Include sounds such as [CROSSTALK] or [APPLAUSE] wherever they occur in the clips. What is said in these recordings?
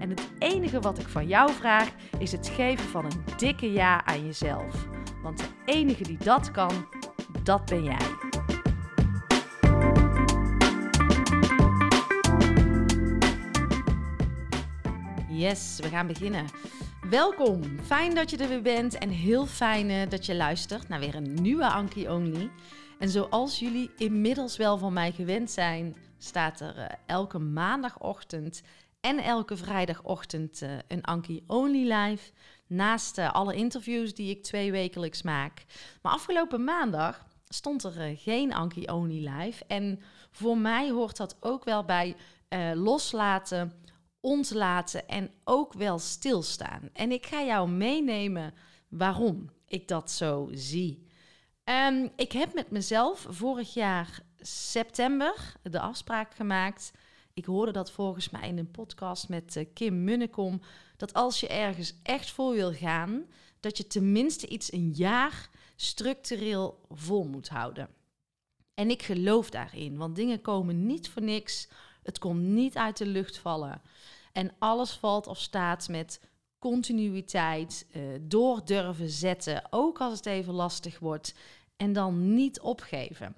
En het enige wat ik van jou vraag is het geven van een dikke ja aan jezelf. Want de enige die dat kan, dat ben jij. Yes, we gaan beginnen. Welkom, fijn dat je er weer bent en heel fijn eh, dat je luistert naar weer een nieuwe Anki Only. En zoals jullie inmiddels wel van mij gewend zijn, staat er eh, elke maandagochtend en elke vrijdagochtend uh, een Anki Only live. Naast alle interviews die ik twee wekelijks maak. Maar afgelopen maandag stond er geen Anki Only live. En voor mij hoort dat ook wel bij loslaten ontlaten en ook wel stilstaan. En ik ga jou meenemen waarom ik dat zo zie. Um, ik heb met mezelf vorig jaar september de afspraak gemaakt. Ik hoorde dat volgens mij in een podcast met uh, Kim Munnekom. Dat als je ergens echt voor wil gaan, dat je tenminste iets een jaar structureel vol moet houden. En ik geloof daarin, want dingen komen niet voor niks. Het komt niet uit de lucht vallen. En alles valt of staat met continuïteit, uh, door durven zetten, ook als het even lastig wordt, en dan niet opgeven.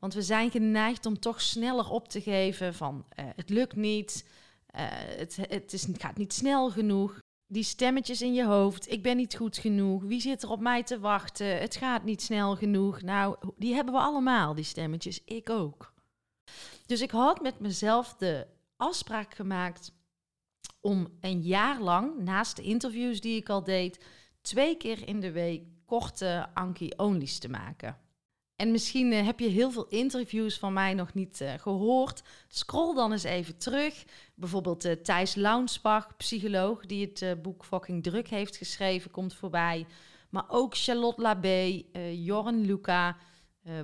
Want we zijn geneigd om toch sneller op te geven van uh, het lukt niet, uh, het, het, is, gaat niet snel genoeg. Die stemmetjes in je hoofd, ik ben niet goed genoeg, wie zit er op mij te wachten, het gaat niet snel genoeg. Nou, die hebben we allemaal, die stemmetjes, ik ook. Dus ik had met mezelf de afspraak gemaakt om een jaar lang, naast de interviews die ik al deed, twee keer in de week korte Anki-onlys te maken. En misschien uh, heb je heel veel interviews van mij nog niet uh, gehoord. Scroll dan eens even terug. Bijvoorbeeld uh, Thijs Launsbach, psycholoog, die het boek Fucking Druk heeft geschreven, komt voorbij. Maar ook Charlotte Labé, Jorren Luca,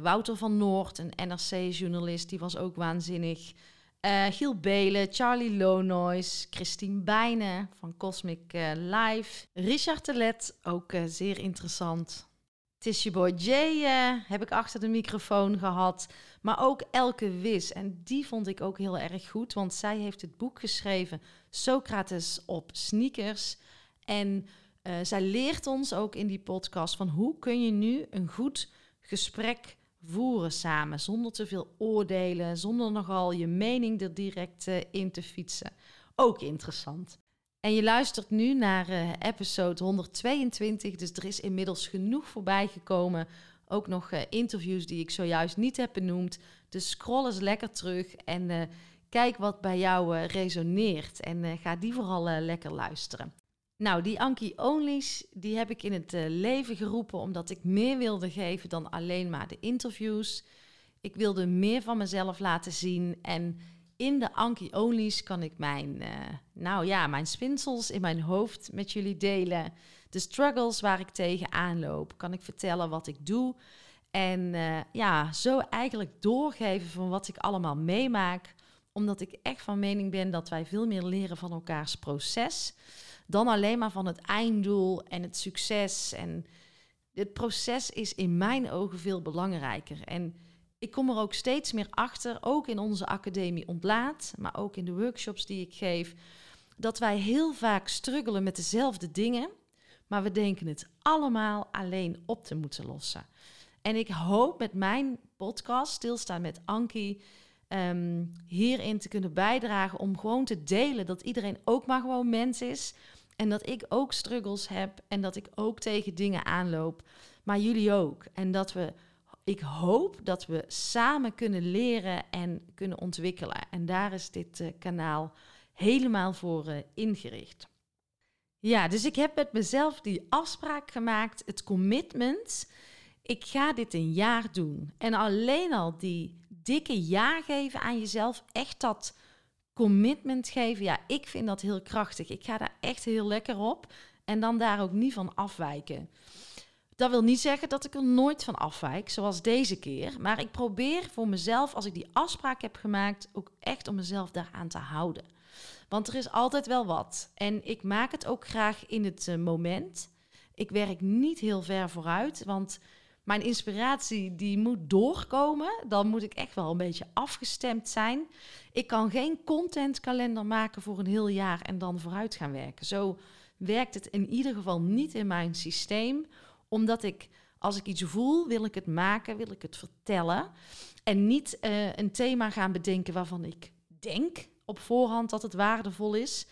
Wouter van Noord, een NRC-journalist, die was ook waanzinnig. Giel Belen, Charlie Lonois, Christine Bijnen van Cosmic Live. Richard Telet, ook zeer interessant. Tishy Boy J heb ik achter de microfoon gehad. Maar ook Elke Wis. En die vond ik ook heel erg goed, want zij heeft het boek geschreven Socrates op sneakers. En zij leert ons ook in die podcast van hoe kun je nu een goed gesprek voeren samen, zonder te veel oordelen, zonder nogal je mening er direct uh, in te fietsen. Ook interessant. En je luistert nu naar uh, episode 122, dus er is inmiddels genoeg voorbij gekomen. Ook nog uh, interviews die ik zojuist niet heb benoemd. Dus scroll eens lekker terug en kijk wat bij jou resoneert. En ga die vooral lekker luisteren. Nou, die Anki Onlys, die heb ik in het leven geroepen omdat ik meer wilde geven dan alleen maar de interviews. Ik wilde meer van mezelf laten zien en in de Anki Onlys kan ik mijn, uh, nou ja, mijn spinsels in mijn hoofd met jullie delen. De struggles waar ik tegenaan loop, kan ik vertellen wat ik doe. En uh, ja, zo eigenlijk doorgeven van wat ik allemaal meemaak. Omdat ik echt van mening ben dat wij veel meer leren van elkaars proces dan alleen maar van het einddoel en het succes. En het proces is in mijn ogen veel belangrijker. En ik kom er ook steeds meer achter, ook in onze academie ontlaat, maar ook in de workshops die ik geef, dat wij heel vaak struggelen met dezelfde dingen, maar we denken het allemaal alleen op te moeten lossen. En ik hoop met mijn podcast, Stilstaan met Anki, um, hierin te kunnen bijdragen om gewoon te delen dat iedereen ook maar gewoon mens is En dat ik ook struggles heb en dat ik ook tegen dingen aanloop. Maar jullie ook. En dat we, ik hoop dat we samen kunnen leren en kunnen ontwikkelen. En daar is dit uh, kanaal helemaal voor uh, ingericht. Ja, dus ik heb met mezelf die afspraak gemaakt, het commitment. Ik ga dit een jaar doen. En alleen al die dikke ja geven aan jezelf, echt dat commitment geven, ja, ik vind dat heel krachtig. Ik ga daar echt heel lekker op en dan daar ook niet van afwijken. Dat wil niet zeggen dat ik er nooit van afwijk, zoals deze keer. Maar ik probeer voor mezelf, als ik die afspraak heb gemaakt, ook echt om mezelf daaraan te houden. Want er is altijd wel wat. En ik maak het ook graag in het uh, moment. Ik werk niet heel ver vooruit, want mijn inspiratie die moet doorkomen. Dan moet ik echt wel een beetje afgestemd zijn. Ik kan geen contentkalender maken voor een heel jaar en dan vooruit gaan werken. Zo werkt het in ieder geval niet in mijn systeem, omdat ik als ik iets voel, wil ik het maken, wil ik het vertellen. En niet uh, een thema gaan bedenken waarvan ik denk op voorhand dat het waardevol is.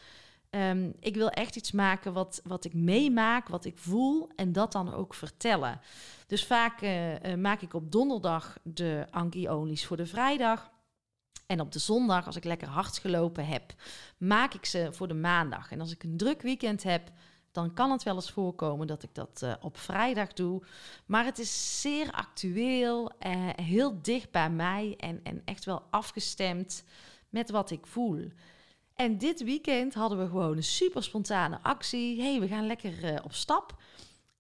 Um, ik wil echt iets maken wat, wat ik meemaak, wat ik voel en dat dan ook vertellen. Dus vaak uh, uh, maak ik op donderdag de Anki voor de vrijdag. En op de zondag, als ik lekker hard gelopen heb, maak ik ze voor de maandag. En als ik een druk weekend heb, dan kan het wel eens voorkomen dat ik dat uh, op vrijdag doe. Maar het is zeer actueel, heel dicht bij mij en, en echt wel afgestemd met wat ik voel. En dit weekend hadden we gewoon een super spontane actie. hey, we gaan lekker uh, op stap.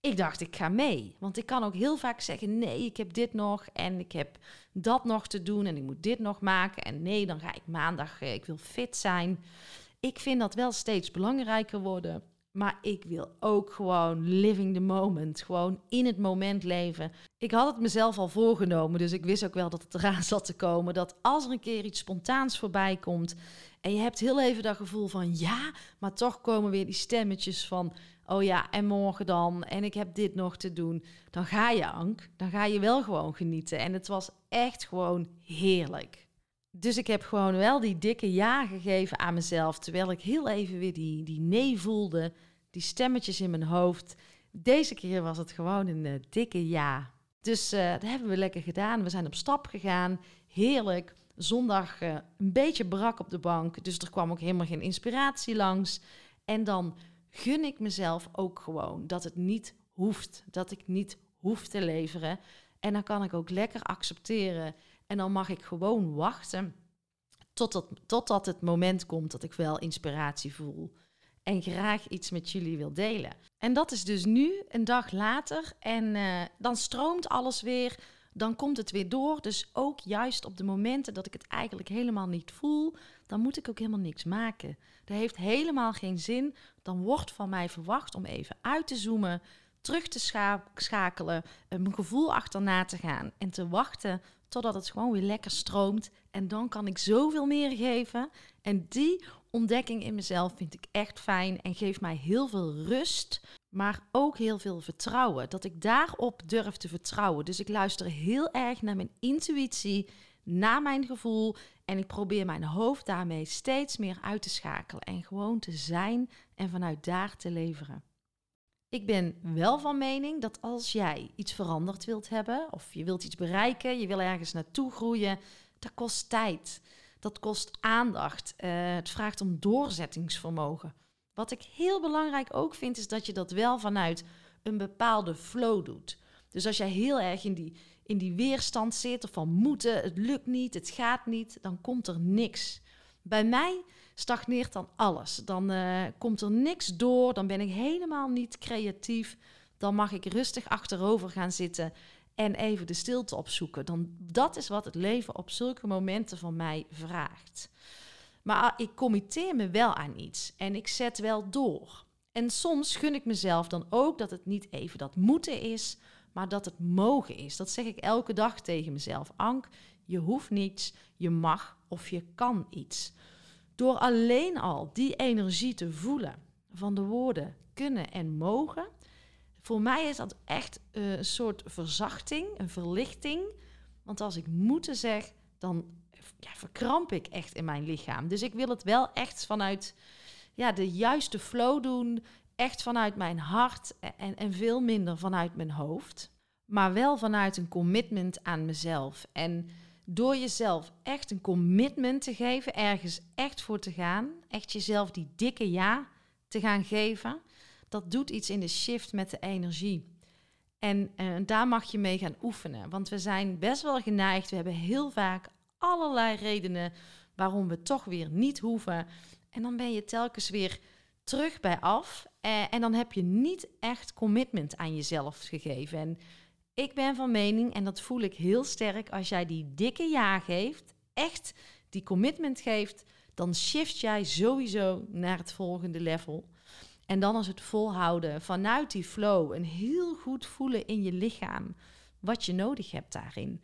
Ik dacht, ik ga mee. Want ik kan ook heel vaak zeggen: nee, ik heb dit nog en ik heb dat nog te doen en ik moet dit nog maken. En nee, dan ga ik maandag, uh, ik wil fit zijn. Ik vind dat wel steeds belangrijker worden. Maar ik wil ook gewoon living the moment. Gewoon in het moment leven. Ik had het mezelf al voorgenomen, dus ik wist ook wel dat het eraan [LAUGHS] zat te komen. Dat als er een keer iets spontaans voorbij komt. En je hebt heel even dat gevoel van ja, maar toch komen weer die stemmetjes van. Oh ja, en morgen dan. En ik heb dit nog te doen. Dan ga je, Ank. Dan ga je wel gewoon genieten. En het was echt gewoon heerlijk. Dus ik heb gewoon wel die dikke ja gegeven aan mezelf. Terwijl ik heel even weer die, die nee voelde. Die stemmetjes in mijn hoofd. Deze keer was het gewoon een uh, dikke ja. Dus uh, dat hebben we lekker gedaan. We zijn op stap gegaan. Heerlijk. Zondag uh, een beetje brak op de bank. Dus er kwam ook helemaal geen inspiratie langs. En dan gun ik mezelf ook gewoon dat het niet hoeft. Dat ik niet hoef te leveren. En dan kan ik ook lekker accepteren en dan mag ik gewoon wachten totdat, totdat het moment komt dat ik wel inspiratie voel. En graag iets met jullie wil delen. En dat is dus nu, een dag later. En uh, dan stroomt alles weer. Dan komt het weer door. Dus ook juist op de momenten dat ik het eigenlijk helemaal niet voel, dan moet ik ook helemaal niks maken. Dat heeft helemaal geen zin. Dan wordt van mij verwacht om even uit te zoomen, terug te scha schakelen, mijn gevoel achterna te gaan en te wachten totdat het gewoon weer lekker stroomt. En dan kan ik zoveel meer geven. En die ontdekking in mezelf vind ik echt fijn en geeft mij heel veel rust, maar ook heel veel vertrouwen. Dat ik daarop durf te vertrouwen. Dus ik luister heel erg naar mijn intuïtie, naar mijn gevoel. En ik probeer mijn hoofd daarmee steeds meer uit te schakelen en gewoon te zijn en vanuit daar te leveren. Ik ben wel van mening dat als jij iets veranderd wilt hebben, of je wilt iets bereiken, je wil ergens naartoe groeien, dat kost tijd. Dat kost aandacht. Uh, het vraagt om doorzettingsvermogen. Wat ik heel belangrijk ook vind, is dat je dat wel vanuit een bepaalde flow doet. Dus als jij heel erg in die, in die weerstand zit of van moeten, het lukt niet, het gaat niet, dan komt er niks. Bij mij stagneert dan alles. Dan uh, komt er niks door, dan ben ik helemaal niet creatief. Dan mag ik rustig achterover gaan zitten en even de stilte opzoeken. Dan, dat is wat het leven op zulke momenten van mij vraagt. Maar ah, ik committeer me wel aan iets en ik zet wel door. En soms gun ik mezelf dan ook dat het niet even dat moeten is, maar dat het mogen is. Dat zeg ik elke dag tegen mezelf. Ank, je hoeft niets, je mag of je kan iets. Door alleen al die energie te voelen van de woorden kunnen en mogen, voor mij is dat echt eh, een soort verzachting, een verlichting. Want als ik moeten zeg, dan ja, verkramp ik echt in mijn lichaam. Dus ik wil het wel echt vanuit ja, de juiste flow doen, echt vanuit mijn hart en, en veel minder vanuit mijn hoofd. Maar wel vanuit een commitment aan mezelf. En door jezelf echt een commitment te geven, ergens echt voor te gaan, echt jezelf die dikke ja te gaan geven, dat doet iets in de shift met de energie. En uh, daar mag je mee gaan oefenen. Want we zijn best wel geneigd. We hebben heel vaak allerlei redenen waarom we toch weer niet hoeven. En dan ben je telkens weer terug bij af. Uh, en dan heb je niet echt commitment aan jezelf gegeven. En ik ben van mening, en dat voel ik heel sterk, als jij die dikke ja geeft, echt die commitment geeft, dan shift jij sowieso naar het volgende level. En dan is het volhouden vanuit die flow en heel goed voelen in je lichaam wat je nodig hebt daarin.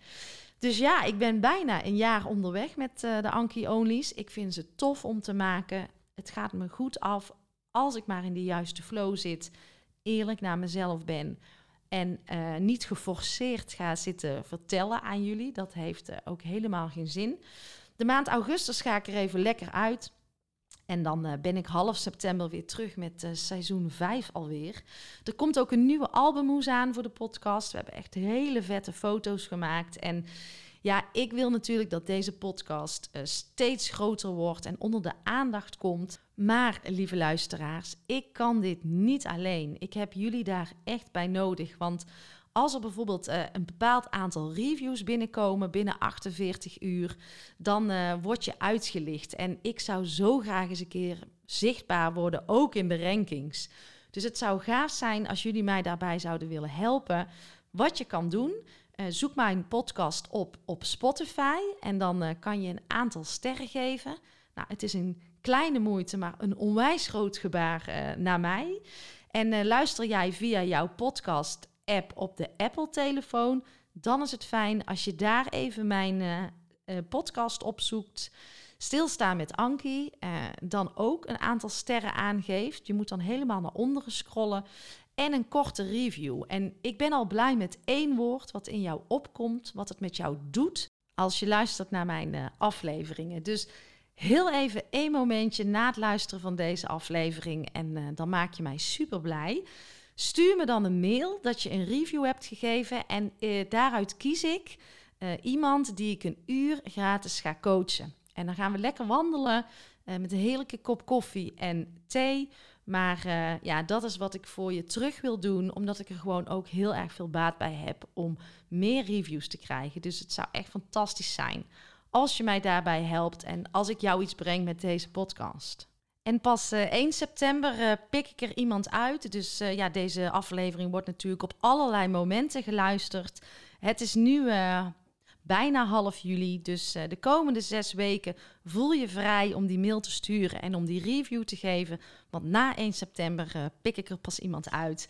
Dus ja, ik ben bijna een jaar onderweg met uh, de Anki Onlys. Ik vind ze tof om te maken. Het gaat me goed af als ik maar in de juiste flow zit, eerlijk naar mezelf ben en uh, niet geforceerd ga zitten vertellen aan jullie. Dat heeft uh, ook helemaal geen zin. De maand augustus ga ik er even lekker uit. En dan uh, ben ik half september weer terug met seizoen 5 alweer. Er komt ook een nieuwe albumhoes aan voor de podcast. We hebben echt hele vette foto's gemaakt. En ja, ik wil natuurlijk dat deze podcast uh, steeds groter wordt en onder de aandacht komt. Maar, lieve luisteraars, ik kan dit niet alleen. Ik heb jullie daar echt bij nodig. Want als er bijvoorbeeld uh, een bepaald aantal reviews binnenkomen binnen 48 uur, dan uh, word je uitgelicht. En ik zou zo graag eens een keer zichtbaar worden, ook in de rankings. Dus het zou gaaf zijn als jullie mij daarbij zouden willen helpen. Wat je kan doen, uh, zoek mijn podcast op op Spotify en dan kan je een aantal sterren geven. Nou, het is een kleine moeite, maar een onwijs groot gebaar naar mij. En luister jij via jouw podcast app op de Apple-telefoon, dan is het fijn als je daar even mijn podcast opzoekt. Stilstaan met Anki, uh, dan ook een aantal sterren aangeeft. Je moet dan helemaal naar onderen scrollen en een korte review. En ik ben al blij met één woord wat in jou opkomt, wat het met jou doet als je luistert naar mijn afleveringen. Dus heel even één momentje na het luisteren van deze aflevering en dan maak je mij super blij. Stuur me dan een mail dat je een review hebt gegeven en eh, daaruit kies ik iemand die ik een uur gratis ga coachen. En dan gaan we lekker wandelen uh, met een heerlijke kop koffie en thee. Maar uh, ja, dat is wat ik voor je terug wil doen, omdat ik er gewoon ook heel erg veel baat bij heb om meer reviews te krijgen. Dus het zou echt fantastisch zijn als je mij daarbij helpt en als ik jou iets breng met deze podcast. En pas uh, eh, 1 september pik ik er iemand uit. Dus ja, deze aflevering wordt natuurlijk op allerlei momenten geluisterd. Het is nu bijna half juli. Dus de komende zes weken voel je vrij om die mail te sturen en om die review te geven. Want na 1 september pik ik er pas iemand uit.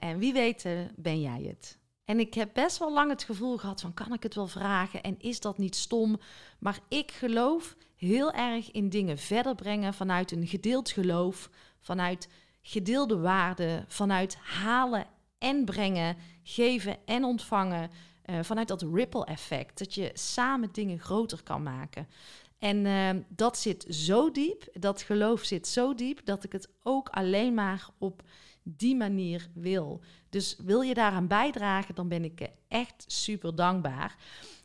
en wie weet ben jij het. En ik heb best wel lang het gevoel gehad van kan ik het wel vragen en is dat niet stom? Maar ik geloof heel erg in dingen verder brengen vanuit een gedeeld geloof, vanuit gedeelde waarden, vanuit halen en brengen, geven en ontvangen, uh, vanuit dat ripple effect, dat je samen dingen groter kan maken. En uh, dat zit zo diep, dat geloof zit zo diep, dat ik het ook alleen maar op die manier wil. Dus wil je daaraan bijdragen, dan ben ik echt super dankbaar.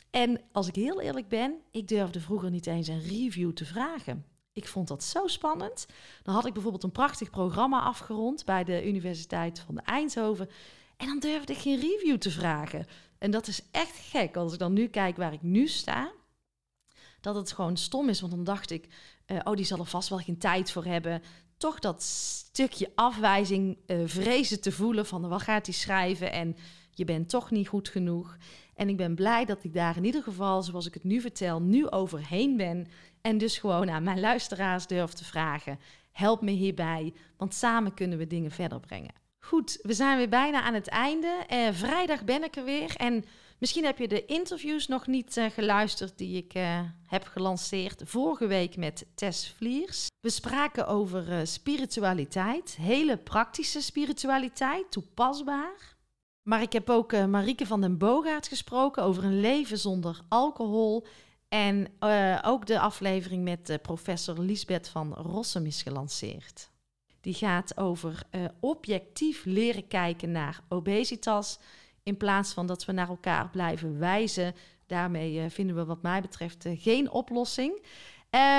En als ik heel eerlijk ben, ik durfde vroeger niet eens een review te vragen. Ik vond dat zo spannend. Dan had ik bijvoorbeeld een prachtig programma afgerond bij de Universiteit van Eindhoven. En dan durfde ik geen review te vragen. En dat is echt gek als ik dan nu kijk waar ik nu sta. Dat het gewoon stom is, want dan dacht ik, uh, oh, die zal er vast wel geen tijd voor hebben toch dat stukje afwijzing uh, vrezen te voelen van wat gaat hij schrijven en je bent toch niet goed genoeg. En ik ben blij dat ik daar in ieder geval, zoals ik het nu vertel, nu overheen ben. En dus gewoon aan mijn luisteraars durf te vragen: help me hierbij, want samen kunnen we dingen verder brengen. Goed, we zijn weer bijna aan het einde. Uh, vrijdag ben ik er weer en Misschien heb je de interviews nog niet uh, geluisterd die ik uh, heb gelanceerd vorige week met Tess Vliers. We spraken over spiritualiteit, hele praktische spiritualiteit, toepasbaar. Maar ik heb ook Marieke van den Boogaard gesproken over een leven zonder alcohol. En ook de aflevering met professor Lisbeth van Rossum is gelanceerd. Die gaat over uh, objectief leren kijken naar obesitas. In plaats van dat we naar elkaar blijven wijzen. Daarmee vinden we, wat mij betreft, geen oplossing.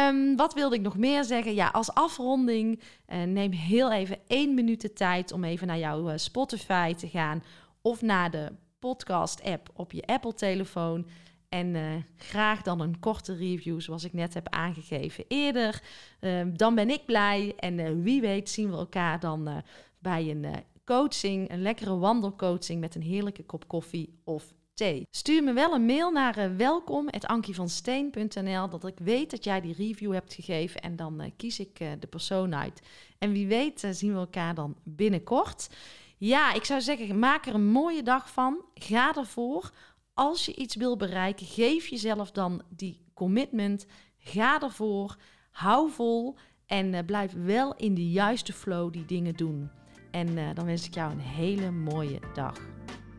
Um, wat wilde ik nog meer zeggen? Ja, als afronding, neem heel even één minuut de tijd om even naar jouw Spotify te gaan. Of naar de podcast-app op je Apple-telefoon. En uh, graag dan een korte review, zoals ik net heb aangegeven eerder. Uh, dan ben ik blij. En uh, wie weet zien we elkaar dan bij een coaching, een lekkere wandelcoaching met een heerlijke kop koffie of thee. Stuur me wel een mail naar welkom.ankievansteen.nl dat ik weet dat jij die review hebt gegeven. En dan kies ik de persoon uit. En wie weet zien we elkaar dan binnenkort. Ja, ik zou zeggen, maak er een mooie dag van. Ga ervoor als je iets wil bereiken, geef jezelf dan die commitment. Ga ervoor, hou vol en uh, blijf wel in de juiste flow die dingen doen. En uh, dan wens ik jou een hele mooie dag.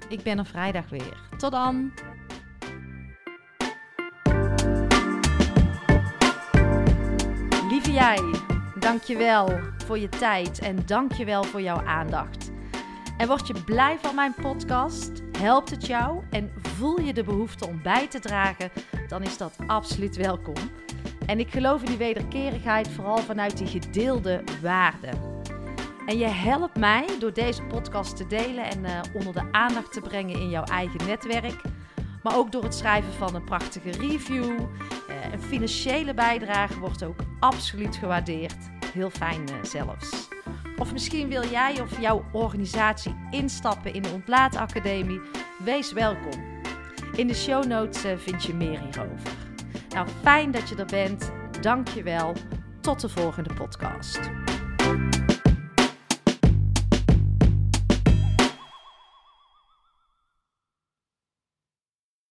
Ik ben er vrijdag weer. Tot dan! Lieve jij, dankjewel voor je tijd en dankjewel voor jouw aandacht. En word je blij van mijn podcast? Helpt het jou en voel je de behoefte om bij te dragen? Dan is dat absoluut welkom. En ik geloof in die wederkerigheid vooral vanuit die gedeelde waarden. En je helpt mij door deze podcast te delen en uh, onder de aandacht te brengen in jouw eigen netwerk. Maar ook door het schrijven van een prachtige review. Uh, een financiële bijdrage wordt ook absoluut gewaardeerd. Heel fijn uh, zelfs. Of misschien wil jij of jouw organisatie instappen in de Ontlaatacademie? Wees welkom. In de show notes eh, vind je meer hierover. Nou, fijn dat je er bent. Dank je wel. Tot de volgende podcast.